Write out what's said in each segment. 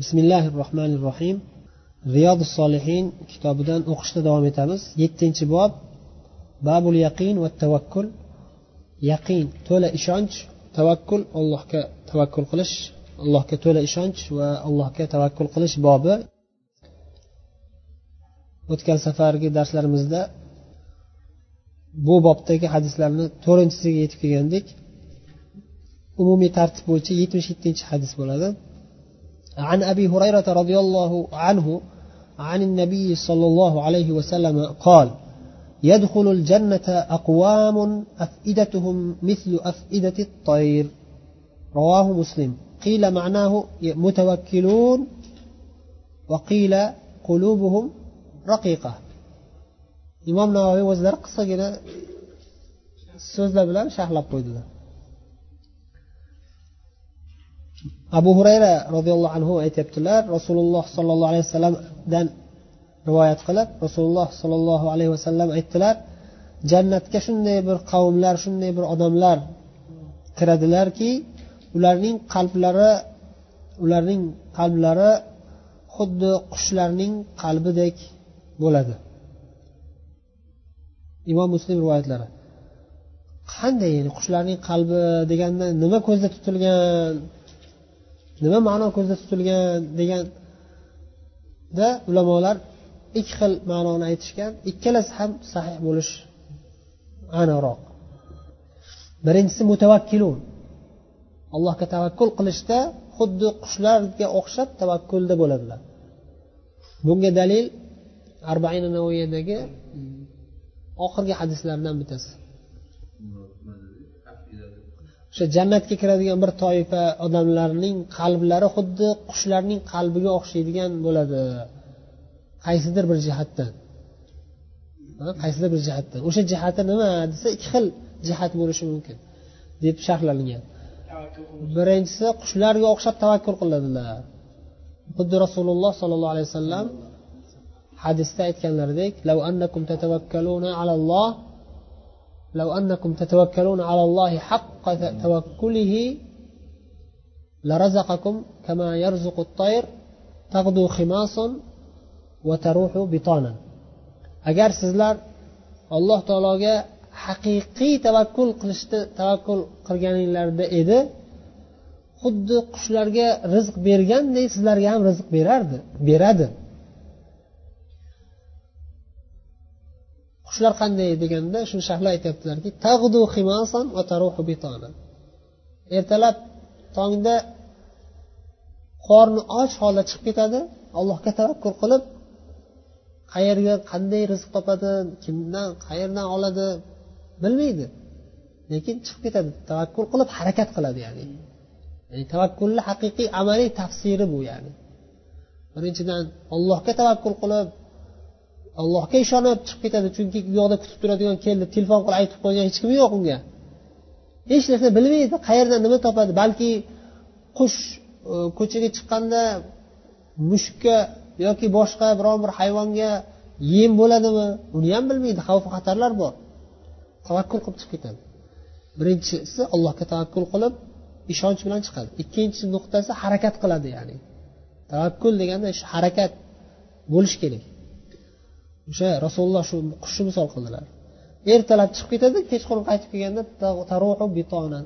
bismillahi rohmanir rohim riyodu solihin kitobidan o'qishda davom etamiz. Yettinchi bob. Babul yaqin va tavakkul. Yaqin to'la ishonch tavakkul allohga tavakkul qilish. Allohga to'la ishonch va allohga tavakkul qilish bobi. O'tgan safargi darslarimizda bu bobdagi hadislarni to'rtinchisiga yetib kelgandik. Umumiy tartib bo'yicha yetmish yettinchi hadis bo'ladi. عن أبي هريرة رضي الله عنه عن النبي صلى الله عليه وسلم قال يدخل الجنة أقوام أفئدتهم مثل أفئدة الطير. رواه مسلم. قيل معناه متوكلون وقيل قلوبهم رقيقة. imom navoiy o'zlari qisqagina so'zlar bilan sharhlab qo'ydilar abu hurayra roziyallohu anhu aytyaptilar rasululloh sollallohu alayhi vasallamdan rivoyat qilib rasululloh sollallohu alayhi vasallam aytdilar jannatga shunday bir qavmlar shunday bir odamlar kiradilarki ularning qalblari ularning qalblari xuddi qushlarning qalbidek bo'ladi. Imom muslim rivoyatlari. Qanday ya'ni qushlarning qalbi deganda nima ko'zda tutilgan nima ma'no ko'zda tutilgan deganda ulamolar ikki xil ma'noni aytishgan. Ikkalasi ham sahih bo'lish aniqroq. Birinchisi mutavakkilun. Allohga tavakkul qilishda xuddi qushlarga o'xshab tavakkulda bo'ladilar. Bunga dalil arbaina navoiyadagi oxirgi hadislardan bittasi. o'sha jannatga kiradigan bir toifa odamlarning qalblari xuddi qushlarning qalbiga o'xshaydigan bo'ladi qaysidir bir jihatdan qaysidir bir jihatdan o'sha jihati nima desa ikki xil jihat bo'lishi mumkin deb sharhlangan birinchisi qushlarga o'xshab tavakkul qiladilar xuddi rasululloh sollallohu alayhi vasallam hadisda aytganlaridek لو أنكم تتوكلون على الله لو أنكم تتوكلون على الله حق توكله لرزقكم كما يرزق الطير تغدو خماصا وتروح بطانا agar sizlar alloh taologa haqiqiy tavakkul qilishni tavakkul qilganinglarda edi xuddi qushlarga rizq berganday sizlarga ham rizq berardi beradi qushlar qanday deganda shuni sharhlab aytyaptilarki tag'du himasan va taruhu bitona ertalab tongda qorni och holda chiqib ketadi allohga tavakkur qilib qayerga qanday rizq topadi kimdan qayerdan oladi bilmaydi. Lekin chiqib ketadi tavakkul qilib harakat qiladi ya'ni. Ya'ni tavakkulni haqiqiy amaliy tafsiri bu ya'ni. Birinchidan allohga tavakkul qilib allohga ishonib chiqib ketadi. Chunki u yoqda kutib turadigan keldi telefon qilib aytib qo'ygan hech kim yo'q unga. Hech narsa bilmaydi qayerdan nima topadi. Balki qush e, ko'chaga chiqqanda mushukka yoki boshqa biron bir hayvonga yem bo'ladimi? Uni ham bilmaydi. Xavf xatarlar bor. Tavakkul qilib chiqib ketadi. Birinchisi allohga tavakkul qilib ishonch bilan chiqadi. Ikkinchi nuqtasi harakat qiladi ya'ni. Tavakkul deganda shu harakat bo'lishi kerak. O'sha rasululloh shu qushni misol qildilar. Ertalab chiqib ketadi kechqurun qaytib kelganda taruhu bitonan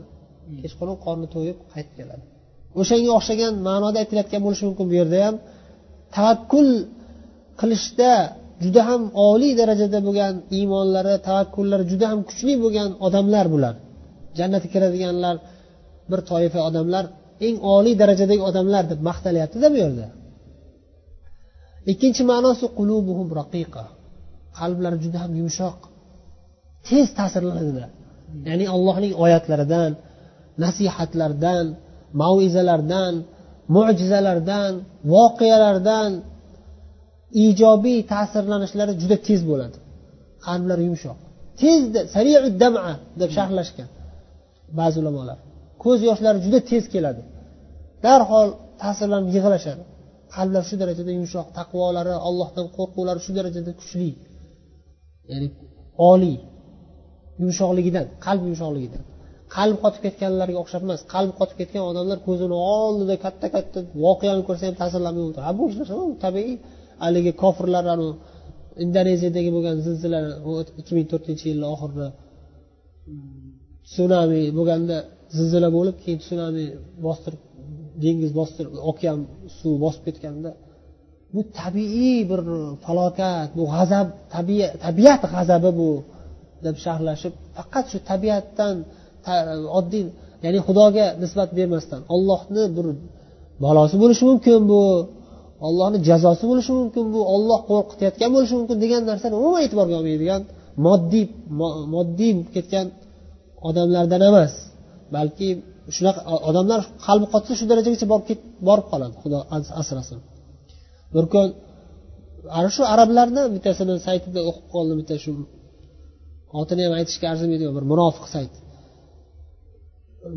kechqurun qorni to'yib qaytib keladi. O'shanga o'xshagan ma'noda aytilayotgan bo'lishi mumkin bu yerda ham tavakkul qilishda juda ham oliy darajada bo'lgan iymonlari tavakkullari juda ham kuchli bo'lgan odamlar bular. Jannatga kiradiganlar bir toifa odamlar eng oliy darajadagi odamlar deb maqtalyaptida bu yerda. Ikkinchi ma'nosi qulubuhum raqiqa. Qalblari juda ham yumshoq. Tez ta'sirlanadilar ya'ni allohning oyatlaridan nasihatlardan maizalardan mo'jizalardan voqealardan ijobiy ta'sirlanishlari juda tez bo'ladi. Qalblari yumshoq. Tezda sariu dama deb sharhlashgan ba'zi ulamolar. Ko'z yoshlari juda tez keladi. Darhol ta'sirlanib yig'lashadi qalblar shu darajada yumshoq taqvolari allohdan qo'rquvlari shu darajada kuchli. Ya'ni oliy. Yumshoqligidan qalb yumshoqligidan. Qalb qotib ketganlarga o'xshab emas qalb qotib ketgan odamlar ko'zini oldida katta katta voqeani ko'rsa ham ta'sirlanmay o'tiradi bu ishlar tabiiy. Haligi kofirlar indoneziyadagi bo'lgan zilzila ikki ming to'rtinchi yilni oxirida sunami bo'lganda zilzila bo'lib keyin sunami bostirib dengiz bostirib okean suv bosib ketganda bu tabiiy bir falokat bu g'azab tabiat g'azabi bu deb sharhlashib faqat shu tabiatdan oddiy ya'ni xudoga nisbat bermasdan ollohni bir balosi bo'lishi mumkin bu ollohni jazosi bo'lishi mumkin bu olloh qo'rqitayotgan bo'lishi mumkin degan narsani umuman e'tiborga olmaydigan moddiy moddiy bo'lib ketgan odamlardan emas balki shunaqa odamlar qalbi qotsa shu darajagacha borib borib qoladi xudo asrasin. Bir kun ana shu arablarni bittasini saytida o'qib qoldim bitta shu otini ham aytishga arzimaydi bir munofiq sayt.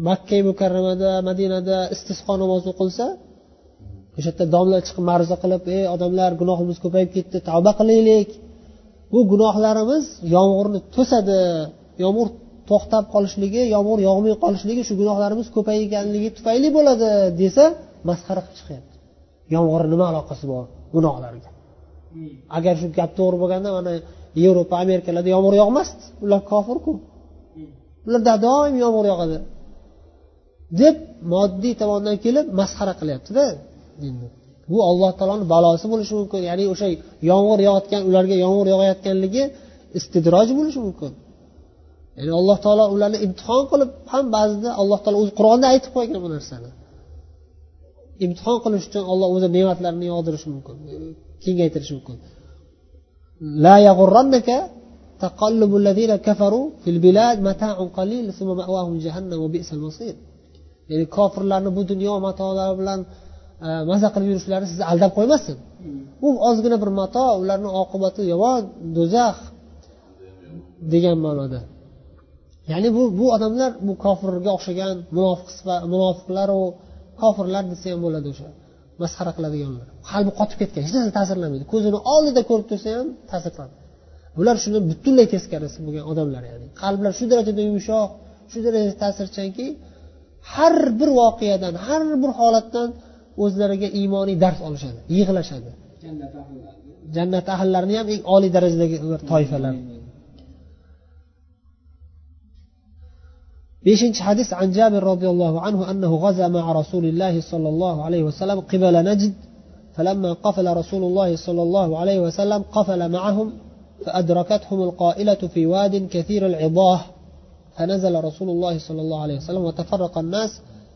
Makka mukarramada madinada istisqo namozi o'qilsa o'sha yerda domla chiqib ma'ruza qilib ey odamlar gunohimiz ko'payib ketdi tavba qilaylik. Bu gunohlarimiz yomg'irni to'sadi yomg'ir to'xtab qolishligi yomg'ir yog'may qolishligi shu gunohlarimiz ko'payganligi tufayli bo'ladi desa masxara qilib chiqyapti. Yomg'irni nima aloqasi bor gunohlarga? Agar shu gap to'g'ri bo'lganda mana yevropa amerikalarda yomg'ir yog'masdi. Ular kofirku. Ularda doim yomg'ir yog'adi. Deb moddiy tomondan kelib masxara qilyaptida. Bu alloh taoloni balosi bo'lishi mumkin. Ya'ni o'sha yomg'ir yog'ayotgan ularga yomg'ir yog'ayotganligi istidroj bo'lishi mumkin. ya'ni alloh taolo ularni imtihon qilib ham ba'zida alloh taolo o'zi qur'onda aytib qo'ygan bu narsani imtihon qilish uchun olloh o'zi ne'matlarini yog'dirishi mumkin kengaytirishi mumkin لا يغرنك تقلب الذين كفروا في البلاد متاع قليل ثم مأواهم جهنم وبئس المصير ya'ni kofirlarni bu dunyo matolari bilan e, maza qilib yurishlari sizni aldab qo'ymasin bu ozgina bir mato ularni oqibati yomon do'zax degan ma'noda Ya'ni bu bu odamlar bu kofirga o'xshagan munofiq munofiqlaru kofirlar desa ham bo'ladi o'sha masxara qiladiganlar. Qalbi qotib ketgan hech narsa ta'sirlamaydi. Ko'zini oldida ko'rib tursa ham ta'sirlanadi bular shuni butunlay teskarisi bo'lgan odamlar ya'ni qalblar shu darajada yumshoq shu darajada ta'sirchanki har bir voqeadan har bir holatdan o'zlariga iymoniy dars olishadi yig'lashadi. Jannat ahllarini. Ham eng oliy darajadagi toifalar beshinchi hadis an jabir roziyallohu anhu annahu g'aza ma'a rasulillahi sollallohu alayhi vasallam qibala najd فلما قفل رسول الله صلى الله عليه وسلم قفل معهم فأدركتهم القائلة في واد كثير العضاه. فنزل رسول الله صلى الله عليه وسلم وتفرق الناس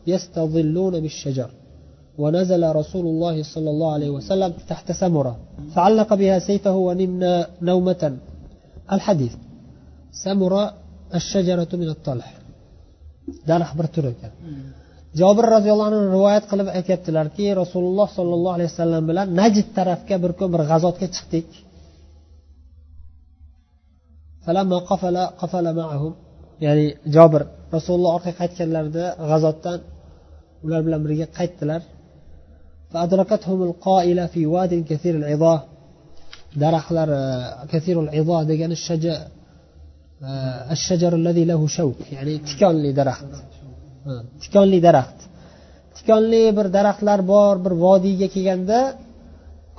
يستظلون بالشجر. ونزل رسول الله صلى الله عليه وسلم تحت سمرة. فعلق بها سيفه ونمنا نومة. الحديث سمرة الشجرة من الطلح. Daraxt bir tur ekan. Jobir roziyallohu anhu rivoyat qilib aytyaptilarki rasululloh sollallohu alayhi vasallam bilan najd tarafga bir kun bir g'azotga chiqdik. Ya'ni jobir rasululloh orqaga qaytganlarida g'azotdan ular bilan birga qaytdilar. Daraxtlar kasirul izo degani ya'ni tikonli daraxt tikonli daraxt tikonli bir daraxtlar bor bir vodiyga kelganda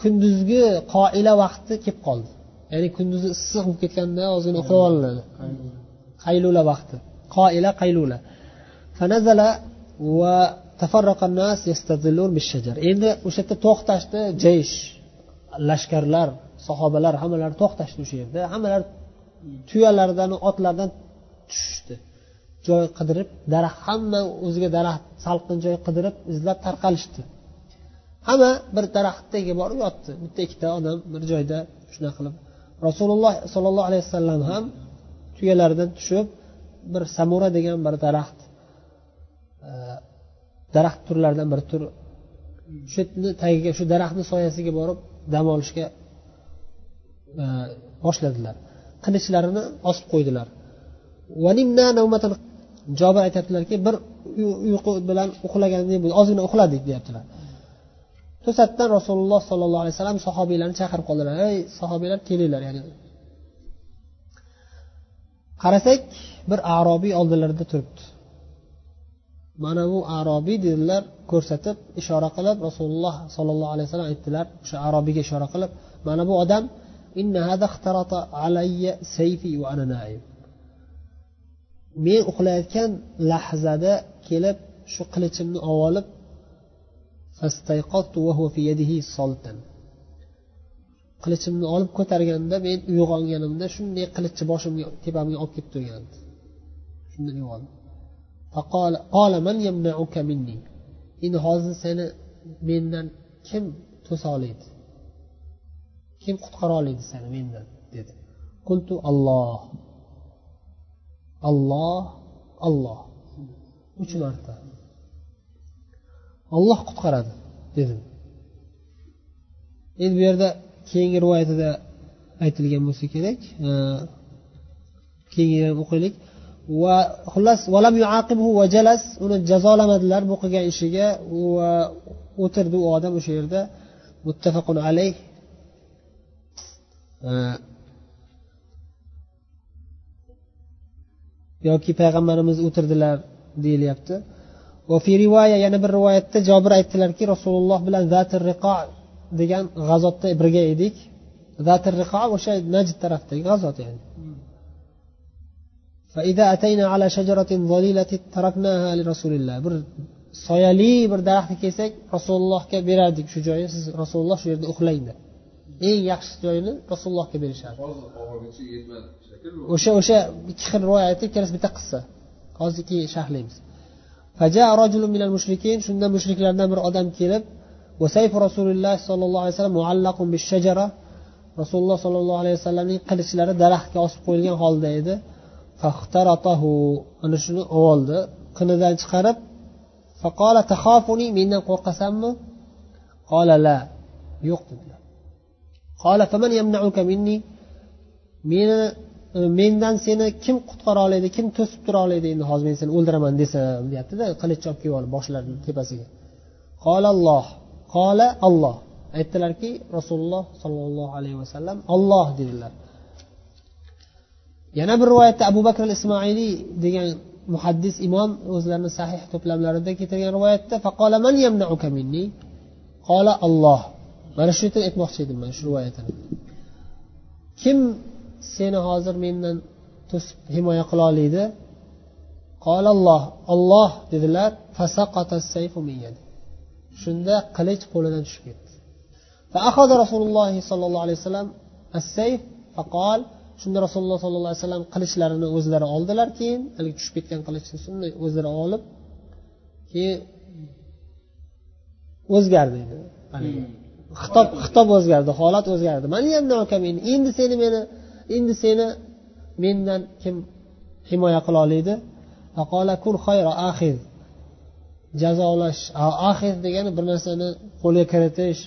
kunduzgi qoila vaqti kelib qoldi. Ya'ni kunduzi issiq bo'lib ketganda ozgina uxlab olinadi qaylula vaqti. Qoila qaylula. Va endi o'sha yerda to'xtashdi jaysh lashkarlar sahobalar hammalari to'xtashdi o'sha yerda. Hammalari tuyalaridan otlardan tushishdi. Joy qidirib daraxt hamma o'ziga daraxt salqin joy qidirib izlab tarqalishdi. Hamma bir daraxt tagiga borib yotdi. Bitta ikkita odam bir joyda shunaqa qilib. Rasululloh sollallohu alayhi vasallam ham tuyalaridan tushib bir samura degan bir daraxt e, daraxt turlaridan bir tur shu tagiga shu daraxtni soyasiga borib dam olishga e, boshladilar. Qilichlarini osib qo'ydilar. Jobir aytyaptilarki bir uyqu bilan uxlaganday bo'ldi ozgina uxladik deyaptilar. To'satdan rasululloh sollallohu alayhi vasallam sahobiylarni chaqirib qoldilar. Ey sahobiylar kelinglar ya'ni. Qarasak bir arobiy oldilarida turibdi. Mana bu arobiy dedilar ko'rsatib ishora qilib rasululloh sollallohu alayhi vasallam aytdilar o'sha arobiyga ishora qilib mana bu odam إن هذا اختلط علي سيفي وأنا نائم men uxlayotgan lahzada kelib shu qilichimni olib qilichimni olib ko'targanda men uyg'onganimda shunday qilichni boshimga tepamga olib kelib turgandi. Shunda uyg'ondim endi hozir seni mendan kim to'sa oladi kim qutqara oladi seni mendan dedi. Qultu alloh. Alloh alloh. Uch marta. Olloh qutqaradi dedim. Endi bu yerda keyingi rivoyatida aytilgan bo'lsa kerak e, keyingi o'qiylik. Va xullas valam va jalas uni jazolamadilar bu qilgan ishiga. Va o'tirdi u odam o'sha yerda. Muttafaqun alayh. yoki payg'ambarimiz o'tirdilar deyilyapti rivoya yana bir rivoyatda jobir aytdilarki rasululloh bilan zatir riqo degan g'azotda birga edik zatir riqo o'sha najd tarafdagi g'azot ya'ni فإذا أتينا على شجرة ظليلة تركناها لرسول الله bir soyali bir daraxtga kelsak rasulullohga berardik shu joyni siz rasululloh shu yerda uxlang deb eng yaxshi joyini rasulullohga berishadi. O'sha o'sha ikki xil rivoyatni ikkalasi bitta qissa. Hozir keyin sharhlaymiz shunda mushriklardan bir odam kelib rasululloh sollallohu alayhi vasallam muallaqun shajara rasululloh sollallohu alayhi vasallamning qilichlari daraxtga osib qo'yilgan holda edi. Ana shuni oldi qinidan chiqarib faqola taxofuni mendan qo'rqasanmi? Qola la yo'q dedilar qola faman yamnauka minni? Meni e, mendan seni kim qutqara oladi kim to'sib tura oladi endi hozir men seni o'ldiraman desam deyaptida qilich chopib kelib olib boshlarini tepasiga. Qolalloh qola olloh aytdilarki rasululloh sollallohu alayhi vasallam olloh dedilar. Yana bir rivoyatda abu bakr al ismoiliy degan muhaddis imom o'zlarini sahih to'plamlarida keltirgan rivoyatda qola olloh mana shu yerda aytmoqchi edim man shu rivoyatini. Kim seni hozir mendan to'sib himoya qila oladi? Qolalloh olloh dedilar shunda qilich qo'lidan tushib ketdi. Rasululloh sollallohu alayhi vasallam as-sayf faqol shunda rasululloh sollallohu alayhi vasallam qilichlarini o'zlari oldilar keyin haligi tushib ketgan qilichni shunday o'zlari olib keyin o'zgardi xitob xitob o'zgardi holat o'zgardi. Endi seni meni endi seni mendan kim himoya qila oladi? Jazolash ahir degani bir narsani qo'lga kiritish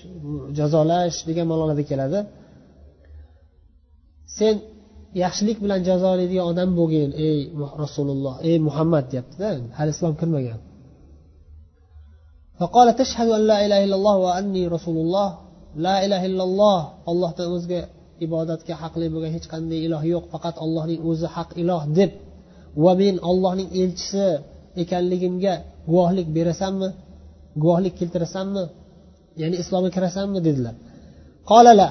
jazolash degan ma'noda keladi. Sen yaxshilik bilan jazolaydigan odam bo'lgin ey rasululloh ey muhammad deyaptida. Hali islom kirmagan. فقال تشهد أن لا إله إلا الله وأني رسول الله لا إله إلا الله ollohdan o'zga ibodatga haqli bo'lgan hech qanday iloh yo'q faqat ollohning o'zi haq iloh deb va men ollohning elchisi ekanligimga guvohlik berasanmi guvohlik keltirasanmi ya'ni islomga kirasanmi dedilar qolala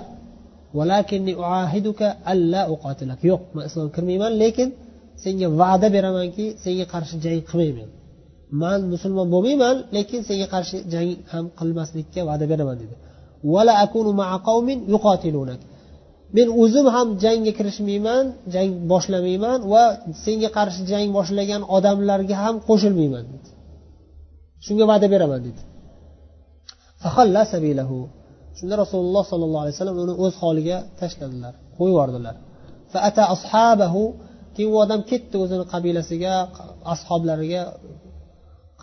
yo'q man islomga kirmayman lekin senga va'da beramanki senga qarshi jang qilmayman man musulmon bo'lmayman lekin senga qarshi jang ham qilmaslikka va'da beraman dedi. Men o'zim ham jangga kirishmayman jang boshlamayman va senga qarshi jang boshlagan odamlarga ham qo'shilmayman dedi. Shunga va'da beraman dedi. Shunda rasululloh sollallohu alayhi vasallam uni o'z holiga tashladilar qo'yib yubordilar. Keyin u odam ketdi o'zini qabilasiga ashoblariga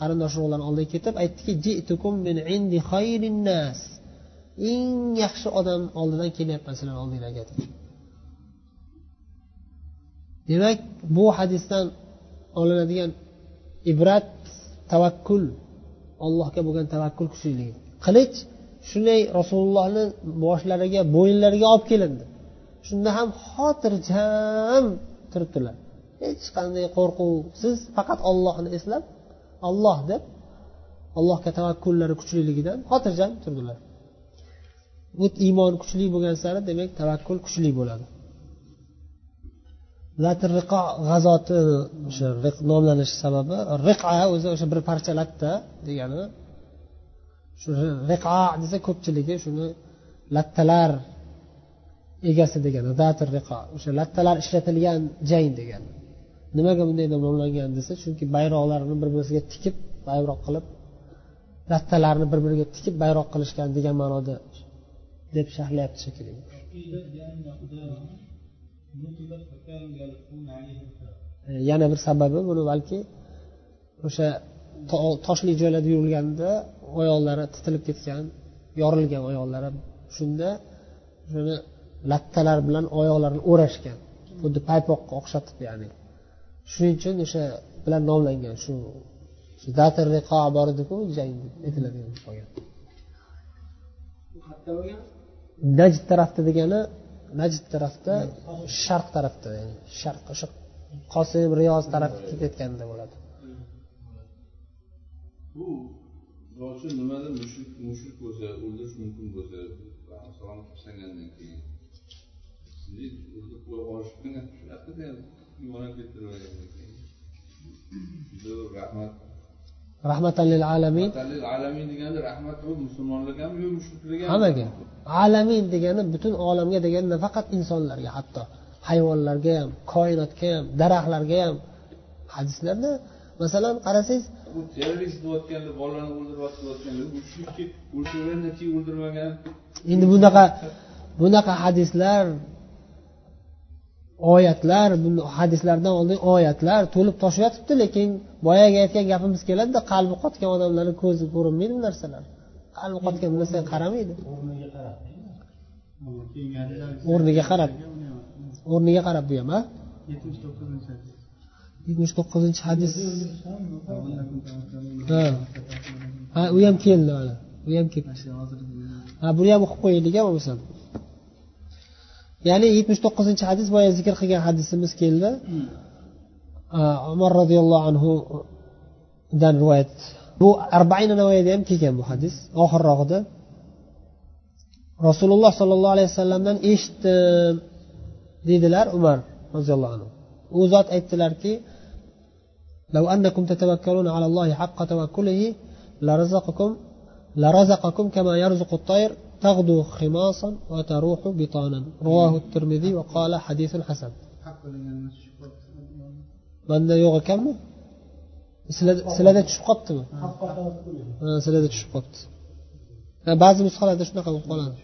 qarindosh urug'larni oldiga ketib aytdiki eng yaxshi odam oldidan kelyapman sizlarni oldinglarga demak bu hadisdan olinadigan ibrat tavakkul allohga bo'lgan tavakkul kuchliligi qilich shunday rasulullohni boshlariga bo'yinlariga olib kelindi. Shunda ham xotirjam turibdilar. Hech qanday qo'rquvsiz faqat ollohni eslab olloh deb allohga tavakkullari kuchliligidan xotirjam turdilar. Bu iymon kuchli bo'lgan sari demak tavakkul kuchli bo'ladi. Riqo g'azoti o'sha nomlanishi sababi riqa o'zi o'sha bir parcha latta degani shu riqa desa ko'pchiligi shuni lattalar egasi degani datir riqo o'sha lattalar ishlatilgan jang degani. Nimaga bunday nomlangan desa chunki bayroqlarni bir biriga tikib bayroq qilib lattalarni bir biriga tikib bayroq qilishgan degan ma'noda deb sharhlayapti shekilli. E, yana bir sababi buni balki o'sha toshli joylarda yurilganda oyoqlari titilib ketgan yorilgan oyoqlari shunda shuni lattalar bilan oyoqlarini o'rashgan xuddi paypoqqa o'xshatib ya'ni shuning uchun o'sha bilan nomlangan shu riqo bor ediku jang aytiladigan qolgan. Najd tarafda degani najd tarafda sharq tarafda ya'ni sharq o'sha qosim riyoz tarafga ketayotganda bo'ladi. Bu nimada mushrik mushrik bo'lsa o'ldirish mumkin bo'lsa salom tashlagandan keyin o'ldirib qo'yib olishgan shunaqa yuborib ketiravergandan keyin rahmat. Rahmatan lil alamin. Alamin deganda rahmat bu musulmonlarga ham yo mushriklarga ham hammaga. alamin degani butun olamga degani nafaqat insonlarga hatto hayvonlarga ham koinotga ham daraxtlarga ham hadislarda. Masalan qarasangiz bu terrorist deyotganda bolalarni keyin o'ldirmagan. Endi bunaqa bunaqa hadislar oyatlar hadislardan oldin oyatlar to'lib toshib yotibdi lekin boyagi aytgan gapimiz keladida qalbi qotgan odamlarni ko'zi ko'rinmaydi bu narsalar. Qalbi qotgan bu narsaga qaramaydi. O'rniga qarab o'rniga qarab. Bu ham a yetmish to'qqizinchi hadis. Ha. Ha u ham keldi mana u ham keldi. Ha buni ham o'qib qo'yaylik a bo'lmasam ya'ni yetmish to'qqizinchi hadis boya zikr qilgan hadisimiz keldi umar roziyallohu anhudan rivoyat bu arbaina navoiyda ham kelgan bu hadis oxirrog'ida rasululloh sollallohu alayhi vasallamdan eshitdim dedilar umar roziyallohu anhu u zot aytdilarki لو أنكم تتوكلون على الله حق توكله لرزقكم لرزقكم كما يرزق الطير تغدو خماصا وتروح بطانا. رواه الترمذي وقال حديث حسن. manda yo'q ekanmi sizlarda tushib qolibdimi sizlarda tushib qolibdi ba'zi nusxalarda shunaqa bo'lib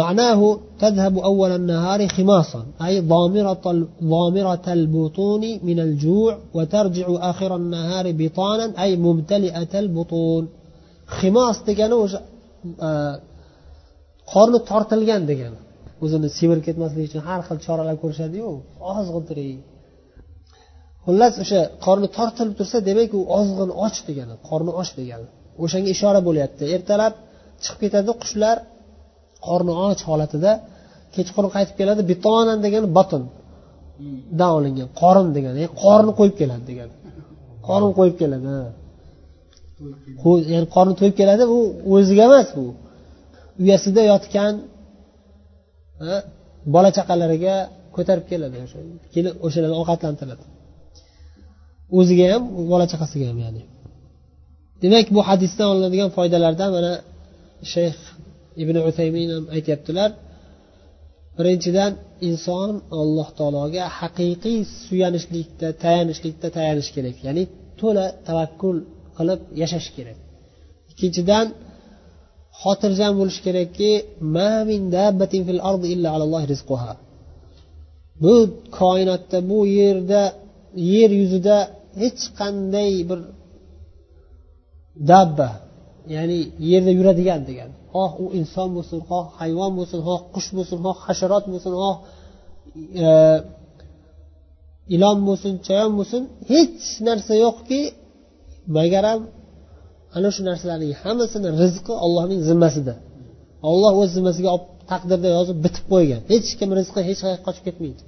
معناه تذهب أول النهار خماصا أي ضامرة, ضامرة البطون من الجوع وترجع آخر النهار بطانا أي ممتلئة البطون. خماص degani o'sha qorni tortilgan degani o'zini semirib ketmasligi uchun har xil choralar ko'rishadiyu. Ozg'intiring xullas o'sha qorni tortilib tursa demak u ozg'in och degani qorni och degani. O'shanga ishora bo'lyapti. Ertalab chiqib ketadi qushlar qorni och holatida kechqurun qaytib keladi bitonan degani botun dan olingan qorin degani qorni qo'yib keladi degani. Qorin qo'yib keladi ya'ni qorni to'yib keladi bu o'ziga emas bu uyasida yotgan bola chaqalariga ko'tarib keladi. O'sha kelib o'shalarni ovqatlantiradi. O'ziga ham bola chaqasiga ham ya'ni. Demak bu hadisdan olinadigan foydalardan mana shayx ibn utaymin ham aytyaptilar. Birinchidan inson alloh taologa haqiqiy suyanishlikda tayanishlikda tayanish kerak. Ya'ni to'la tavakkul qilib yashash kerak. Ikkinchidan xotirjam bo'lish kerakki bu koinotda bu yerda yer yuzida hech qanday bir dabba ya'ni yerda yuradigan degan. Xoh u inson bo'lsin xoh hayvon bo'lsin xoh qush bo'lsin xoh hasharot bo'lsin xoh e, ilon bo'lsin chayon bo'lsin hech narsa yo'qki magaram ana shu narsalarning hammasini rizqi ollohning zimmasida olloh o'z zimmasiga olib taqdirda yozib bitib qo'ygan. Hech kim rizqi hech qayerga qochib ketmaydi.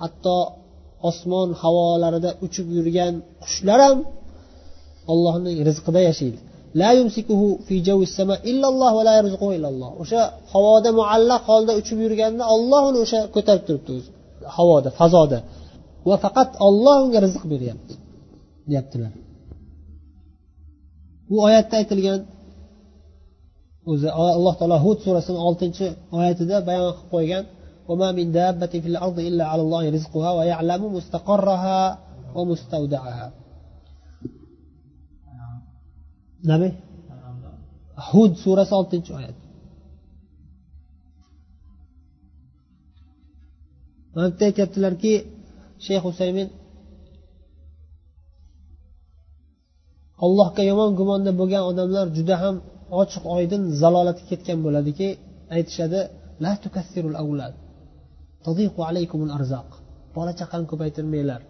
Hatto osmon havolarida uchib yurgan qushlar ham ollohning rizqida yashaydi. O'sha havoda muallaq holda uchib yurganda olloh uni o'sha ko'tarib turibdi o'zi. Havoda fazoda. Va faqat olloh unga rizq beryapti deyaptilar bu oyatda aytilgan o'zi alloh taolo hud surasini oltinchi oyatida bayon qilib qo'ygan وما من دابة في الأرض إلا على الله رزقها ويعلم مستقرها ومستودعها nima hud surasi oltinchi oyat mana bitta aytyaptilarki shayx husaymin allohga yomon gumonda bo'lgan odamlar juda ham ochiq oydin zalolatga ketgan bo'ladiki aytishadi la tukassirul avlad bola chaqani ko'paytirmanglar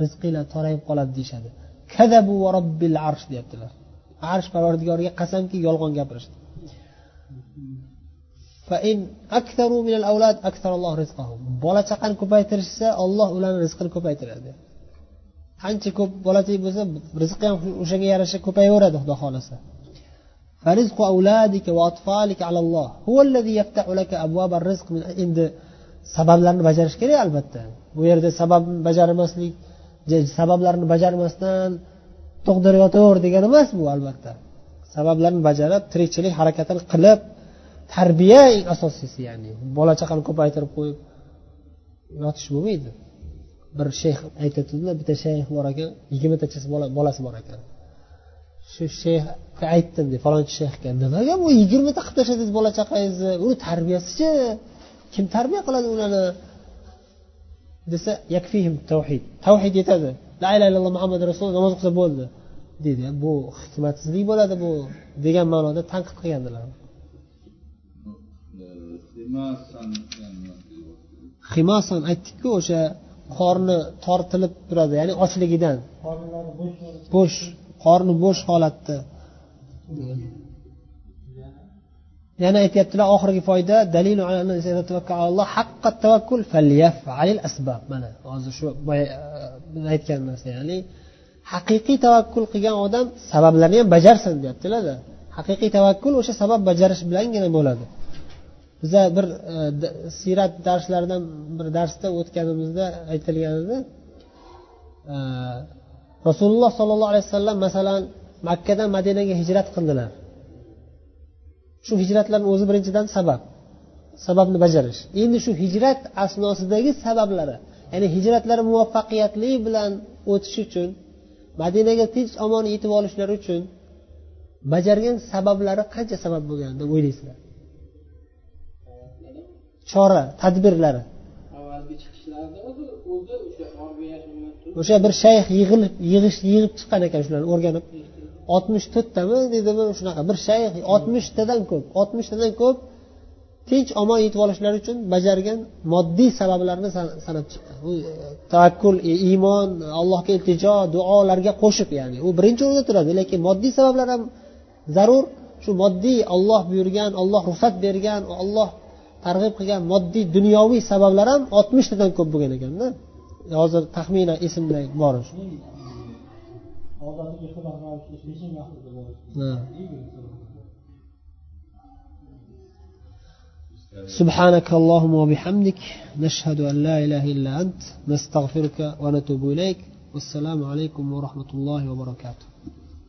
rizqinglar torayib qoladi deyishadi. Kadabu va robbil arsh deyaptilar. Arsh parvardigoriga qasamki yolg'on gapirishdi. bola chaqani ko'paytirishsa olloh ularni rizqini ko'paytiradi qancha ko'p bolachak bo'lsa rizqi ham o'shanga yarasha ko'payaveradi xudo xohlasa فرزق أولادك وأطفالك على الله هو الذي يفتح لك أبواب الرزق من عند sabablarni bajarish kerak albatta bu yerda sababni bajarmaslik sabablarni bajarmasdan tug'dirib yotaver degani emas bu albatta sabablarni bajarib tirikchilik harakatini qilib tarbiya eng asosiysi ya'ni bola chaqani ko'paytirib qo'yib yotish bo'lmaydi. Bir shayx aytadilar bitta shayx bor ekan yigirmatacha bolasi bor ekan. Shu shayxga aytdim de falonchi shayxga nimaga bu yigirmata qilib tashladingiz bola chaqangizni? Uni tarbiyasichi? Kim tarbiya qiladi ularni desa yakfihim tavhid tavhid yetadi. La illaha illalloh muhammad rasululloh namoz o'qisa bo'ldi. Deydi bu hikmatsizlik bo'ladi bu degan ma'noda tanqid qilgandilar. Himasan aytdikku o'sha qorni tortilib turadi ya'ni ochligidan bo'sh qorni bo'sh holatda. Yana aytyaptilar oxirgi foyda dalilu haqqa tavakkul falyafalil asbab. Mana hozir shu boya aytgan narsa ya'ni haqiqiy tavakkul qilgan odam sabablarni ham bajarsin deyaptilarda. Haqiqiy tavakkul o'sha sabab bajarish bilangina bo'ladi biza bir e, siyrat darslaridan bir darsda o'tganimizda aytilgan edi rasululloh sollallohu alayhi vasallam masalan makkadan madinaga hijrat qildilar. Shu hijratlarni o'zi birinchidan sabab sababni bajarish. Endi shu hijrat asnosidagi sabablari ya'ni hijratlari muvaffaqiyatli bilan o'tishi uchun madinaga tinch omon yetib olishlari uchun bajargan sabablari qancha sabab bo'lgan deb o'ylaysizlar. Chora tadbirlari. O'sha bir shayx yig'ilib yig'ish yig'ib chiqqan ekan shularni o'rganib. Oltmish to'rttami deydimi shunaqa. Bir shayx oltmishtadan ko'p oltmishtadan ko'p tinch omon yetib olishlari uchun bajargan moddiy sabablarni sanab chiqqan u tavakkul iymon allohga iltijo duolarga qo'shib ya'ni u birinchi o'rinda turadi lekin moddiy sabablar ham zarur. Shu moddiy olloh buyurgan olloh ruxsat bergan olloh targ'ib qilgan moddiy dunyoviy sabablar ham oltmishtadan ko'p bo'lgan ekanda hozir taxminan esimda bor سبحانك اللهم وبحمدك نشهد أن لا إله إلا أنت نستغفرك ونتوب إليك والسلام عليكم ورحمة الله وبركاته